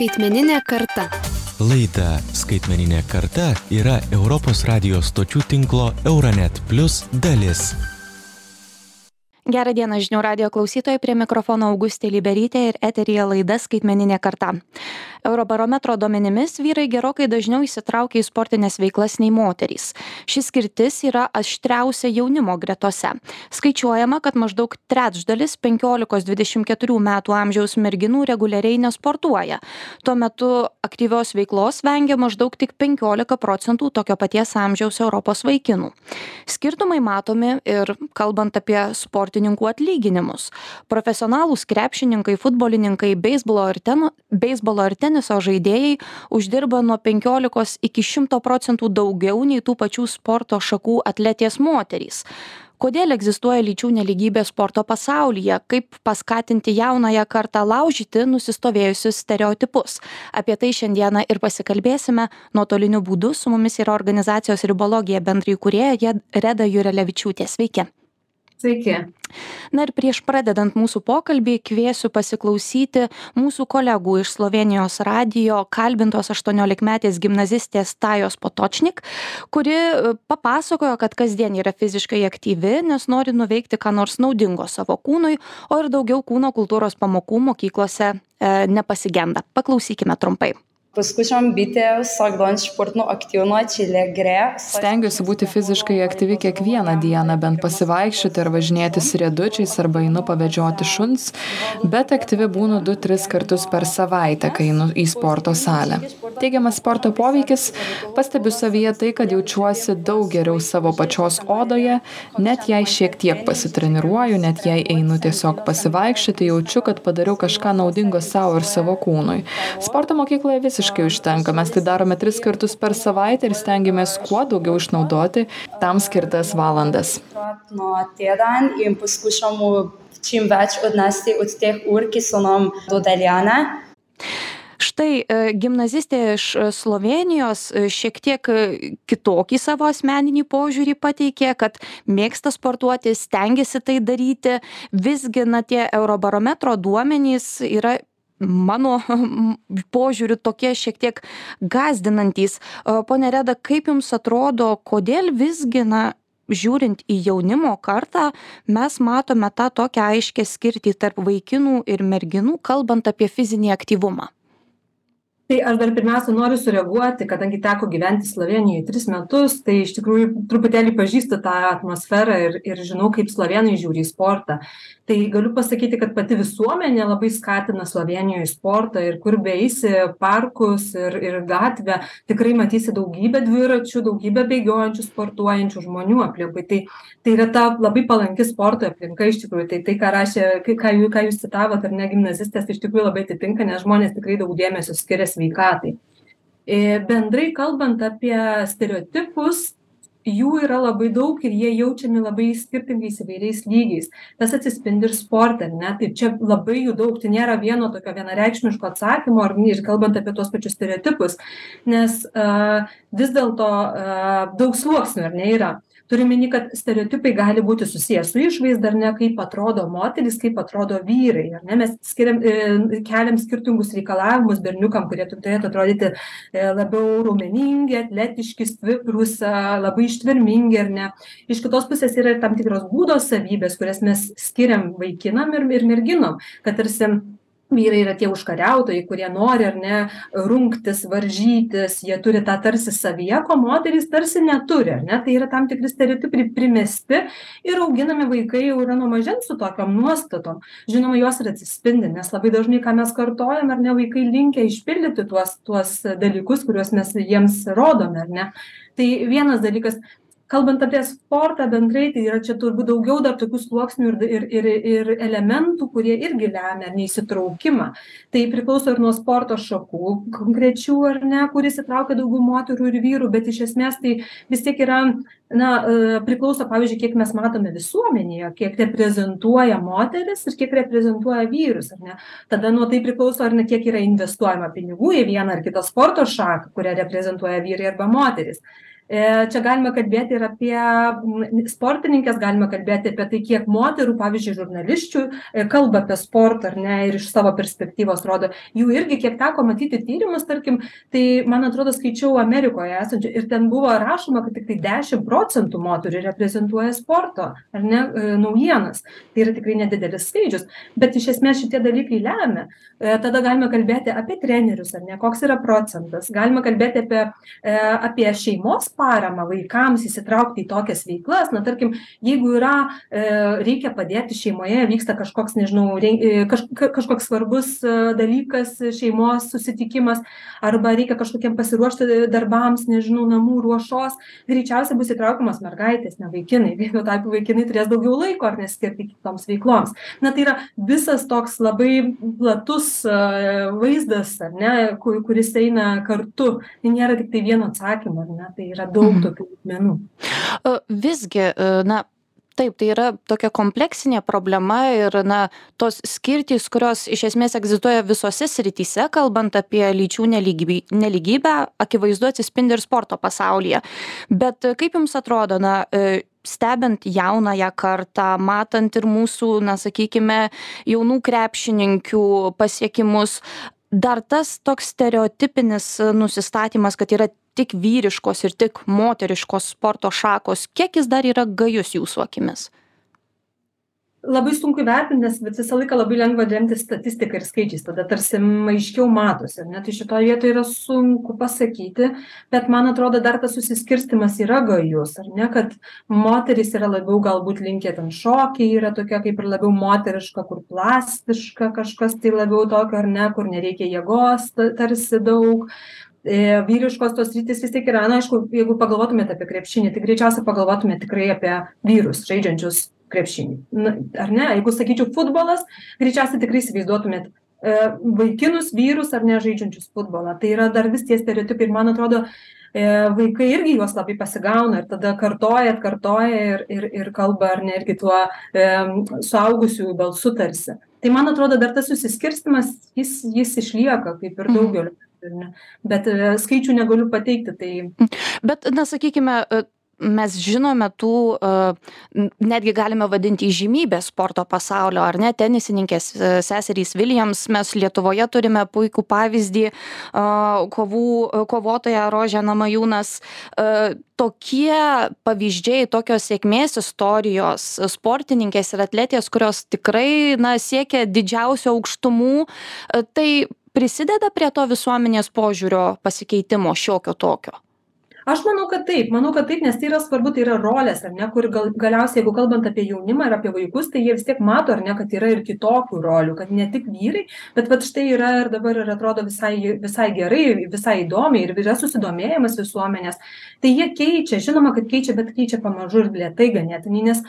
Skaitmeninė karta. Laida Skaitmeninė karta yra Europos radijos stočių tinklo Euronet Plus dalis. Gerą dieną žinių radio klausytojai prie mikrofono Augustė Liberytė ir eterija laida Skaitmeninė karta. Eurobarometro duomenimis vyrai gerokai dažniau įsitraukia į sportinės veiklas nei moterys. Šis skirtis yra aštriausia jaunimo gretose. Skaičiuojama, kad maždaug trečdalis 15-24 metų amžiaus merginų reguliariai nesportuoja. Tuo metu aktyvios veiklos vengia maždaug tik 15 procentų tokio paties amžiaus Europos vaikinų. Skirtumai matomi ir kalbant apie sportininkų atlyginimus. Profesionalūs krepšininkai, futbolininkai, beisbolo ir, ten, beisbolo ir teniso žaidėjai uždirba nuo 15 iki 100 procentų daugiau nei tų pačių sporto šakų atletės moterys. Kodėl egzistuoja lyčių nelygybė sporto pasaulyje? Kaip paskatinti jaunąją kartą laužyti nusistovėjusius stereotipus? Apie tai šiandieną ir pasikalbėsime nuotoliniu būdu. Su mumis yra organizacijos ribologija bendraįkūrėja reda jurelevičiūtė sveiki Sveiki. Na ir prieš pradedant mūsų pokalbį kviesiu pasiklausyti mūsų kolegų iš Slovenijos radijo kalbintos 18-metės gimnazistės Tajos Potočnik, kuri e, papasakojo, kad kasdien yra fiziškai aktyvi, nes nori nuveikti ką nors naudingo savo kūnui, o ir daugiau kūno kultūros pamokų mokyklose e, nepasigenda. Paklausykime trumpai. Poskušam biti vsak dan športno aktyvna, če le gre. Stengiuosi būti fiziškai aktyvi kiekvieną dieną, bent pasivaikščioti ar važinėtis riedučiais arba einu pavedžioti šuns, bet aktyvi būnu 2-3 kartus per savaitę, kai einu į sporto salę. Teigiamas sporto poveikis pastebiu savyje tai, kad jaučiuosi daug geriau savo pačios odoje, net jei šiek tiek pasitreniruoju, net jei einu tiesiog pasivaikščioti, jaučiu, kad padariau kažką naudingo savo ir savo kūnui. Sporto mokykloje visiškai užtenka. Mes tai darome tris kartus per savaitę ir stengiamės kuo daugiau išnaudoti tam skirtas valandas. Čim več odnesti od teh ur, ki so nam dodeljene. Štai e, gimnazistė iš e, Slovenijos e, šiek tiek kitokį savo asmeninį požiūrį pateikė, kad mėgsta sportuoti, stengiasi tai daryti. Visgi, na, tie Eurobarometro duomenys yra mano požiūriu tokie šiek tiek gąsdinantys. Pone Reda, kaip Jums atrodo, kodėl visgi, na, žiūrint į jaunimo kartą, mes matome tą tokią aiškę skirtį tarp vaikinų ir merginų, kalbant apie fizinį aktyvumą? Tai aš dar pirmiausia noriu sureaguoti kadangi teko gyventi slovėnijoj tris metus tai iš tikrųjų truputėlį pažįstu tą atmosferą ir ir žinau kaip slovėnai žiūri į sportą tai galiu pasakyti kad pati visuomenė labai skatina slovėnijoj sportą ir kur beeisi parkus ir ir gatvę. Tikrai matysi daugybę dviračių daugybę bėgiojančių sportuojančių žmonių aplinkui. Tai tai yra ta labai palanki sportui aplinka iš tikrųjų. Tai tai ką rašė ką jų ką jūs citavot ar ne gimnazistės iš tikrųjų labai atitinka nes žmonės tikrai daug dėmesio skiria sveikatai. E, bendrai kalbant apie stereotipus, jų yra labai daug ir jie jaučiami labai skirtingais įvairiais lygiais. Tas atsispindi ir sporte, ne? Tai čia labai jų daug, tai nėra vieno tokio vienareikšmiško atsakymo ar ir kalbant apie tos pačius stereotipus, nes uh, vis dėlto uh, daug sluoksnių ar ne yra turiu omeny kad stereotipai gali būti susiję su išvaizda ar ne kaip atrodo moterys kaip atrodo vyrai ar ne? Mes skiriam e, keliam skirtingus reikalavimus berniukam kurie turėtų atrodyti e, labiau raumeningi atletiški stiprūs labai ištvermingi ar ne? Iš kitos pusės yra ir tam tikros būdo savybės kurias mes skiriam vaikinam ir ir merginom kad tarsi vyrai yra tie užkariautojai kurie nori ar ne rungtis varžytis jie turi tą tarsi savyje ko moterys tarsi neturi ar ne? Tai yra tam tikri stereotipai primesti ir auginami vaikai jau yra nuo mažens su tokiom nuostatom. Žinoma jos ir atsispindi nes labai dažnai ką mes kartojam ar ne vaikai linkę išpildyti tuos tuos dalykus kuriuos mes jiems rodome ar ne? Tai vienas dalykas kalbant apie sportą bendrai tai yra čia turbūt daugiau dar tokių sluoksnių ir ir ir elementų kurie irgi lemia neįsitraukimą. Tai priklauso ir nuo sporto šakų konkrečių ar ne kur įsitraukia daugiau moterų ir vyrų bet iš esmės tai vis tiek yra na e, priklauso pavyzdžiui kiek mes matome visuomenėje kiek reprezentuoja moteris ir kiek reprezentuoja vyrus ar ne. Tada nuo tai priklauso ar ne kiek yra investuojama pinigų į vieną ar kitą sporto šaką kurią reprezentuoja vyrai arba moterys čia galime kalbėti ir apie sportininkes galime kalbėti apie tai kiek moterų pavyzdžiui žurnalisčių kalba apie sportą ar ne ir iš savo perspektyvos rodo. Jų irgi kiek teko matyti tyrimus tarkim tai man atrodo skaičiau amerikoje esančių ir ten buvo rašoma kad tiktai dešim procentų moterų reprezentuoja sporto ar ne naujienas. Tai yra tikrai nedidelis skaičius. Bet iš esmės šitie dalykai lemia tada galime kalbėti apie trenerius ar ne koks yra procentas. Galima kalbėti apie apie šeimos paramą vaikams įsitraukti į tokias veiklas. Na tarkim jeigu yra e, reikia padėti šeimoje vyksta kažkoks nežinau e, kaž kažkoks svarbus e, dalykas šeimos susitikimas arba reikia kažkokiem pasiruošti darbams nežinau namų ruošos greičiausiai bus įtraukiamos mergaitės ne vaikinai. Tuo tarpu vaikinai turės daugiau laiko ar ne skirti kitoms veikloms. Na tai yra visas toks labai platus vaizdas ar ne ku kuris eina kartu tai nėra tiktai vieno atsakymo ar ne tai yra daug Mhm. tokių lygmenų. Visgi, e, na, taip, tai yra tokia kompleksinė problema ir, na, tos skirtys, kurios iš esmės egzistuoja visose srityse, kalbant apie lyčių nelygybę, nelygybę akivaizdu atsispindi ir sporto pasaulyje. Bet e, kaip Jums atrodo, na, e, stebint jaunąją kartą, matant ir mūsų, na, sakykime, jaunų krepšininkių pasiekimus, dar tas toks stereotipinis nusistatymas, kad yra tik vyriškos ir tik moteriškos sporto šakos, kiek jis dar yra gajus jūsų akimis? Labai sunku įvertinti, nes visą laiką labai lengva remtis statistiką ir skaičiais, tada tarsi aiškiau matosi, net tai šitoje vietoje yra sunku pasakyti, bet man atrodo dar tas susiskirstimas yra gajus, ar ne, kad moteris yra labiau galbūt linkę ten šokiai, yra tokia kaip ir labiau moteriška, kur plastiška, kažkas tai labiau tokio, ar ne, kur nereikia jėgos tarsi daug, e, vyriškos tos rytis vis tiek yra, na, aišku, jeigu pagalvotumėte apie krepšinį, tai greičiausiai pagalvotumėte tikrai apie vyrus žaidžiančius krepšinį. Na, ar ne, jeigu sakyčiau futbolas, greičiausiai tikrai įsivaizduotumėt e, vaikinus, vyrus ar ne žaidžiančius futbolą. Tai yra dar vis tie stereotipai ir man atrodo, e, vaikai irgi juos labai pasigauna ir tada kartoja, atkartoja ir, ir, ir kalba ar ne irgi tuo e, suaugusiųjų balsu tarsi. Tai man atrodo, dar tas susiskirstimas, jis, jis išlieka kaip ir daugeliu. Mhm. Bet e, skaičių negaliu pateikti. Tai... Bet, na, sakykime, mes žinome tų, netgi galime vadinti įžymybės sporto pasaulio, ar ne, tenisininkės seserys Williams, mes Lietuvoje turime puikų pavyzdį, kovų, kovotoja Rožė Namajūnas. Tokie pavyzdžiai, tokios sėkmės istorijos, sportininkės ir atletės, kurios tikrai, na, siekia didžiausio aukštumų, tai prisideda prie to visuomenės požiūrio pasikeitimo šiokio tokio. Aš manau, kad taip, manau, kad taip, nes tai yra svarbu, tai yra rolės, ar ne, kur gal, galiausiai, jeigu kalbant apie jaunimą ir apie vaikus, tai jie vis tiek mato, ar ne, kad yra ir kitokių rolių, kad ne tik vyrai, bet va štai yra ir dabar ir atrodo visai, visai gerai, visai įdomiai ir yra susidomėjimas visuomenės. Tai jie keičia, žinoma, kad keičia, bet keičia pamažu ir lietai ganėtinai, nes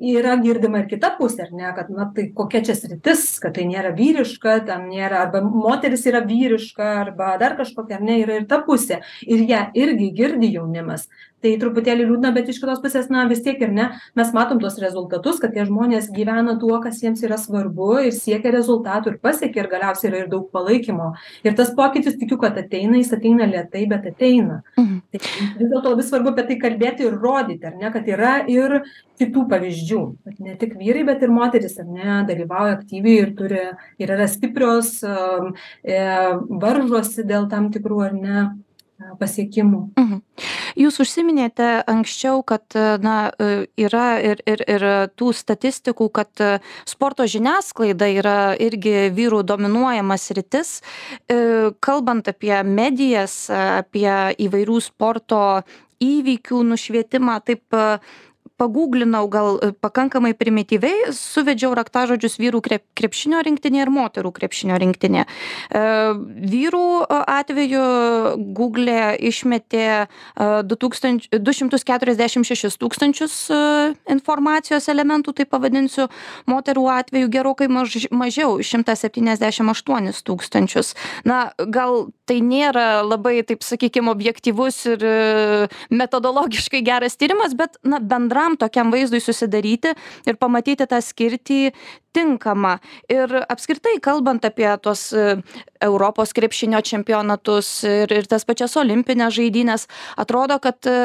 yra girdima ir kita pusė, ar ne, kad, na, tai kokia čia sritis, kad tai nėra vyriška, tam nėra, arba moteris yra vyriška, arba dar kažkokia, ar ne, yra ir ta pusė. Ir ją irgi girdi jaunimas. Tai truputėlį liūdna, bet iš kitos pusės, na, vis tiek ir ne, mes matom tos rezultatus, kad tie žmonės gyvena tuo, kas jiems yra svarbu ir siekia rezultatų ir pasiekia ir galiausiai yra ir daug palaikymo. Ir tas pokytis tikiu, kad ateina, jis ateina lietai, bet ateina. Mhm. Tai vis dėlto labai svarbu apie tai kalbėti ir rodyti, ar ne, kad yra ir kitų pavyzdžių, kad ne tik vyrai, bet ir moteris, ar ne, dalyvauja aktyviai ir turi, ir yra stiprios, e, varžosi dėl tam tikrų, ar ne, pasiekimų. Mhm. Jūs užsiminėte anksčiau, kad na, yra ir, ir, ir tų statistikų, kad sporto žiniasklaida yra irgi vyrų dominuojamas rytis. Kalbant apie medijas, apie įvairių sporto įvykių nušvietimą, taip paguglinau gal pakankamai primityviai, suvedžiau raktažodžius vyrų krepšinio rinktinė ir moterų krepšinio rinktinė. Vyrų atveju Google išmetė 246 tūkstančius informacijos elementų, tai pavadinsiu, moterų atveju gerokai maž, mažiau, 178 tūkstančius. Na, gal tai nėra labai, taip sakykime, objektivus ir metodologiškai geras tyrimas, bet na, bendra bendram tokiam vaizdui susidaryti ir pamatyti tą skirtį tinkama. Ir apskritai kalbant apie tuos e, europos krepšinio čempionatus ir ir tas pačias olimpines žaidynes atrodo kad e,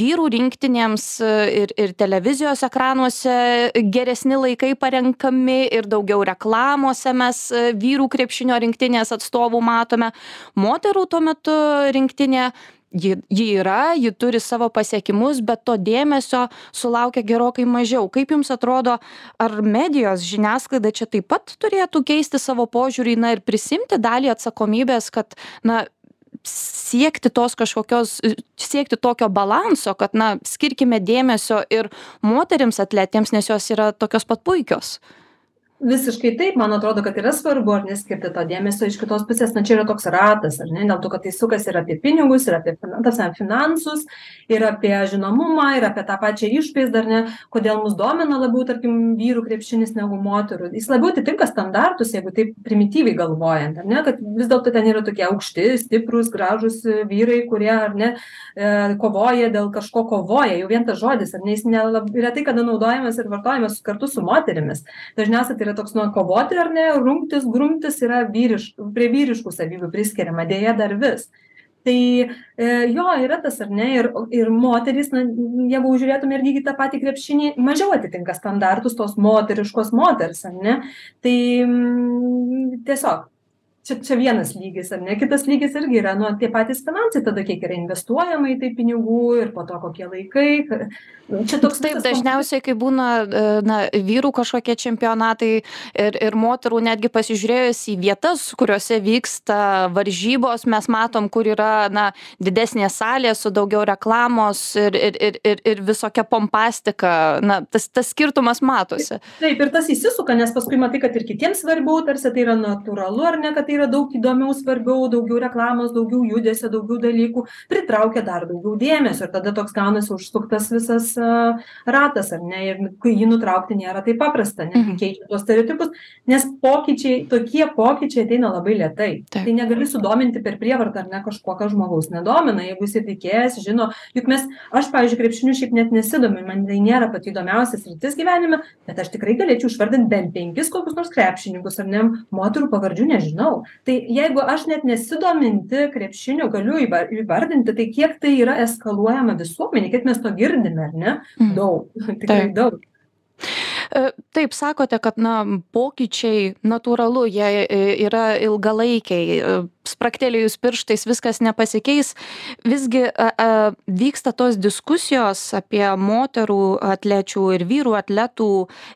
vyrų rinktinėms e, ir ir televizijos ekranuose geresni laikai parenkami ir daugiau reklamose mes vyrų krepšinio rinktinės atstovų matome. Moterų tuo metu rinktinė ji ji yra ji turi savo pasiekimus bet to dėmesio sulaukia gerokai mažiau. Kaip jums atrodo ar medijos žiniasklaida čia taip pat turėtų keisti savo požiūrį na ir prisiimti dalį atsakomybės kad na siekti tos kažkokios siekti tokio balanso kad na skirkime dėmesio ir moterims atletėms nes jos yra tokios pat puikios visiškai taip man atrodo kad yra svarbu ar ne skirti to dėmesio iš kitos pusės. Na čia yra toks ratas ar ne dėl to kad tai sukasi ir apie pinigus ir apie ta prasme finansus ir apie žinomumą ir apie tą pačią išvaizdą ar ne kodėl mus domina labiau tarkim vyrų krepšinis negu moterų. Jis labiau atitinka standartus jeigu taip primityviai galvojant ar ne kad vis dėlto ten yra tokie aukšti stiprūs gražūs vyrai kurie ar ne e, kovoja dėl kažko kovoja jau vien tas žodis ar ne jis nelab retai kada naudojamas ir vartojamas kartu su moterimis. Dažniausiai tai yra toks nu kovoti ar ne rungtis grumtis yra vyriš prie vyriškų savybių priskiriama deja dar vis. Tai e, jo yra tas ar ne ir ir moterys na jeigu žiūrėtume ir lygiai tą patį krepšinį mažiau atitinka standartus tos moteriškos moters ar ne? Tai mm, tiesiog čia čia vienas lygis ar ne? Kitas lygis irgi yra nu tie patys finansai tada kiek yra investuojama į tai pinigų ir po to kokie laikai nu, čia toks taip dažniausiai kai būna e, na vyrų kažkokie čempionatai ir ir moterų netgi pasižiūrėjus į vietas kuriose vyksta varžybos mes matom kur yra na didesnė salė su daugiau reklamos ir ir ir ir ir visokia pompastika. Na tas tas skirtumas matosi. Taip ir tas įsisuka nes paskui matai kad ir kitiems svarbiau tarsi tai yra natūralu ar ne kad tai yra daug įdomiau svarbiau daugiau reklamos daugiau judesio daugiau dalykų pritraukia dar daugiau dėmesio ir tada toks gaunasi užsuktas visas ratas ar ne? Ir kai jį nutraukti nėra taip paprasta netgi Mhm. keičiant tuos stereotipus nes pokyčiai tokie pokyčiai ateina labai lėtai. Tai negali sudominti per prievartą ar ne? Kažkuo kas žmogaus nedomina. Jeigu jisai tikėjęs žino. Juk mes aš pavyzdžiui krepšiniu šiaip net nesidomiu man tai nėra pati įdomiausia sritis gyvenime bet aš tikrai galėčiau išvardint bent penkis kokius nors krepšininkus ar ne? Moterų pavardžių nežinau tai jeigu aš net nesidominti krepšiniu galiu įva įvardinti tai kiek tai yra eskaluojama visuomenėj kiek mes to girdime ar ne Mhm. daug tikrai Taip. daug E, Taip sakote, kad na, pokyčiai natūralu, jie e, yra ilgalaikiai, e, spraktelėjus pirštais viskas nepasikeis. Visgi a, a, vyksta tos diskusijos apie moterų atlečių ir vyrų atletų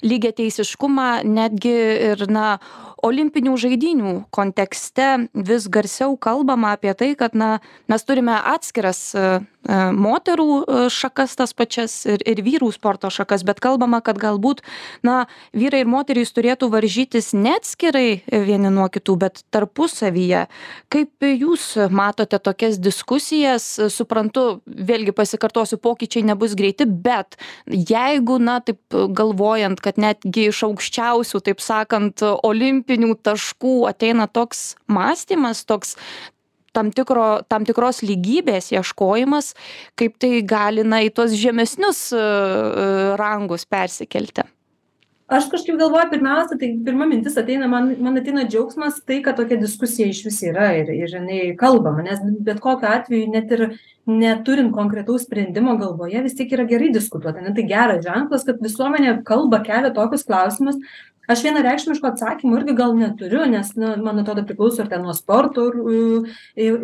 lygiateisiškumą, netgi ir na, olimpinių žaidinių kontekste vis garsiau kalbama apie tai, kad na, mes turime atskiras e, e, moterų šakas tas pačias ir, ir vyrų sporto šakas, bet kalbama, kad galbūt na, vyrai ir moterys turėtų varžytis ne atskirai vieni nuo kitų, bet tarpusavyje. Kaip jūs matote tokias diskusijas, suprantu, vėlgi pasikartosiu, pokyčiai nebus greiti, bet jeigu, na, taip galvojant, kad netgi iš aukščiausių, taip sakant, olimpinių taškų ateina toks mąstymas, toks tam, tikro, tam tikros lygybės ieškojimas, kaip tai gali, na, į tuos žemesnius e, e, rangus persikelti. Aš kažkaip galvoju pirmiausia tai pirma mintis ateina man man ateina džiaugsmas tai kad tokia diskusija išvis yra ir ir jinai kalbama nes bet kokiu atveju net ir neturint konkretaus sprendimo galvoje vis tiek yra gerai diskutuot ane tai geras ženklas kad visuomenė kalba kelia tokius klausimus. Aš vienareikšmiško atsakymo irgi gal neturiu nes na man atrodo priklauso ir ten nuo sporto ir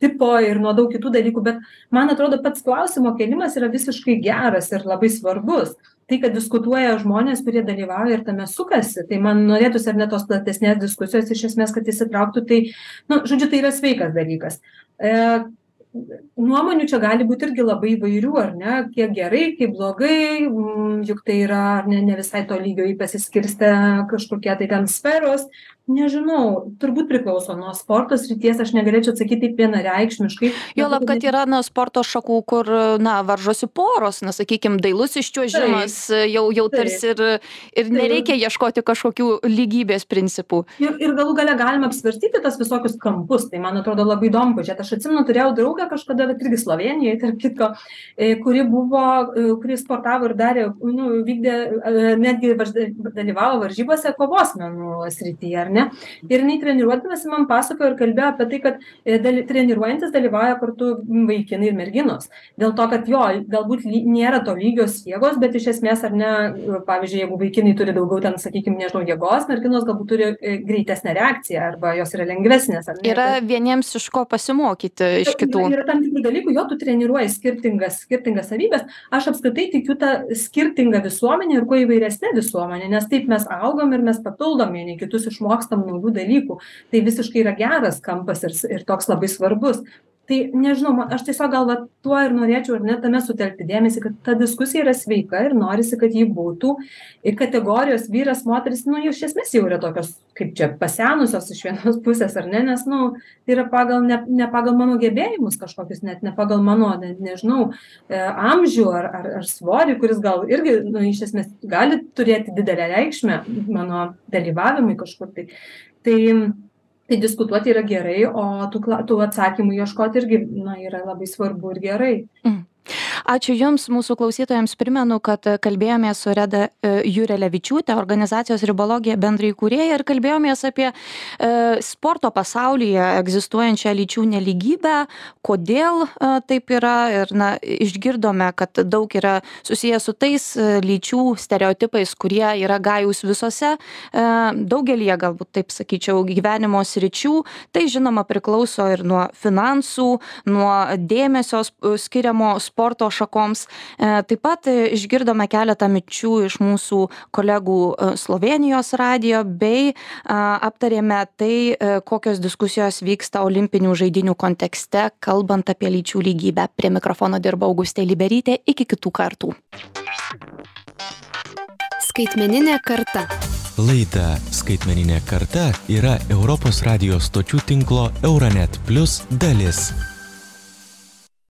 tipo ir nuo daug kitų dalykų bet man atrodo pats klausimo kėlimas yra visiškai geras ir labai svarbus tai kad diskutuoja žmonės kurie dalyvauja ir tame sukasi tai man norėtųsi ar ne tos platesnės diskusijos iš esmės kad įsitrauktų tai nu žodžiu tai yra sveikas dalykas. E nuomonių čia gali būt irgi labai įvairių ar ne kiek gerai kiek blogai juk tai yra ne ne visai tolygiai pasiskirstę kažkokie tai ten sferos nežinau turbūt priklauso nuo sporto srities aš negalėčiau atsakyt taip vienareikšmiškai juolab kad yra na sporto šakų kur na varžosi poros na sakykim dailusis čiuožimas jau jau tarsi ir ir nereikia ieškoti kažkokių lygybės principų. Ir ir galų gale galima apsvarstyti tuos visokius kampus tai man atrodo labai įdomu pažiūrėt. Aš atsimenu turėjau draugę kažkada vat irgi slovėnijoj tarp kitko e, kuri buvo e, kuri sportavo ir darė nu vykdė e, netgi dalyvavo varžybose kovos menų srityje ar ne? Ir jinai treniruodamasi man pasakojo ir kalbėjo apie tai kad e, daly treniruojantis dalyvauja kartu vaikinai ir merginos. Dėl to kad jo galbūt nėra tolygios jėgos bet iš esmės ar ne pavyzdžiui jeigu vaikinai turi daugiau ten sakykim nežinau jėgos merginos galbūt turi e, greitesnę reakciją arba jos yra lengvesnės ne? Yra vieniems iš ko pasimokyti iš kitų. yra tam tikrų dalykų jo tu treniruoji skirtingas skirtingas savybes aš apskritai tikiu ta skirtinga visuomene ir kuo įvairesne visuomene nes taip mes augam ir mes papildom vieni kitus išmokstam naujų dalykų. Tai visiškai yra geras kampas ir ir toks labai svarbus tai nežinau ma aš tiesiog gal vat tuo ir norėčiau ar ne tame sutelkti dėmesį kad ta diskusija yra sveika ir norisi kad ji būtų. Ir kategorijos vyras moteris nu iš esmės jau yra tokios kaip čia pasenusios iš vienos pusės ar ne nes nu tai yra pagal ne ne pagal mano gebėjimus kažkokius net ne pagal mano ne nežinau e amžių ar ar ar svorį kuris gal irgi nu iš esmės gali turėti didelę reikšmę mano dalyvavimui kažkur tai. Tai tai diskutuoti yra gerai o tų kla tų atsakymų ieškoti irgi na yra labai svarbu ir gerai mm. Ačiū Jums, mūsų klausytojams primenu, kad kalbėjomės su Reda e, Jurelevičiūtė, organizacijos ribologija bendrai kūrėja ir kalbėjomės apie e, sporto pasaulyje egzistuojančią lyčių neligybę, kodėl e, taip yra ir na, išgirdome, kad daug yra susijęs su tais lyčių stereotipais, kurie yra gajus visose, daugelie galbūt taip sakyčiau, gyvenimo sričių. Tai žinoma priklauso ir nuo finansų, nuo dėmesio skiriamo sporto šakoms. E, taip pat e, išgirdome keletą mičių iš mūsų kolegų e, Slovenijos radio bei aptarėme tai, kokios diskusijos vyksta olimpinių žaidinių kontekste, kalbant apie lyčių lygybę. Prie mikrofono dirba Augustė Liberytė. Iki kitų kartų. Skaitmeninė karta. Laida Skaitmeninė karta yra Europos radijos stočių tinklo Euronet Plus dalis.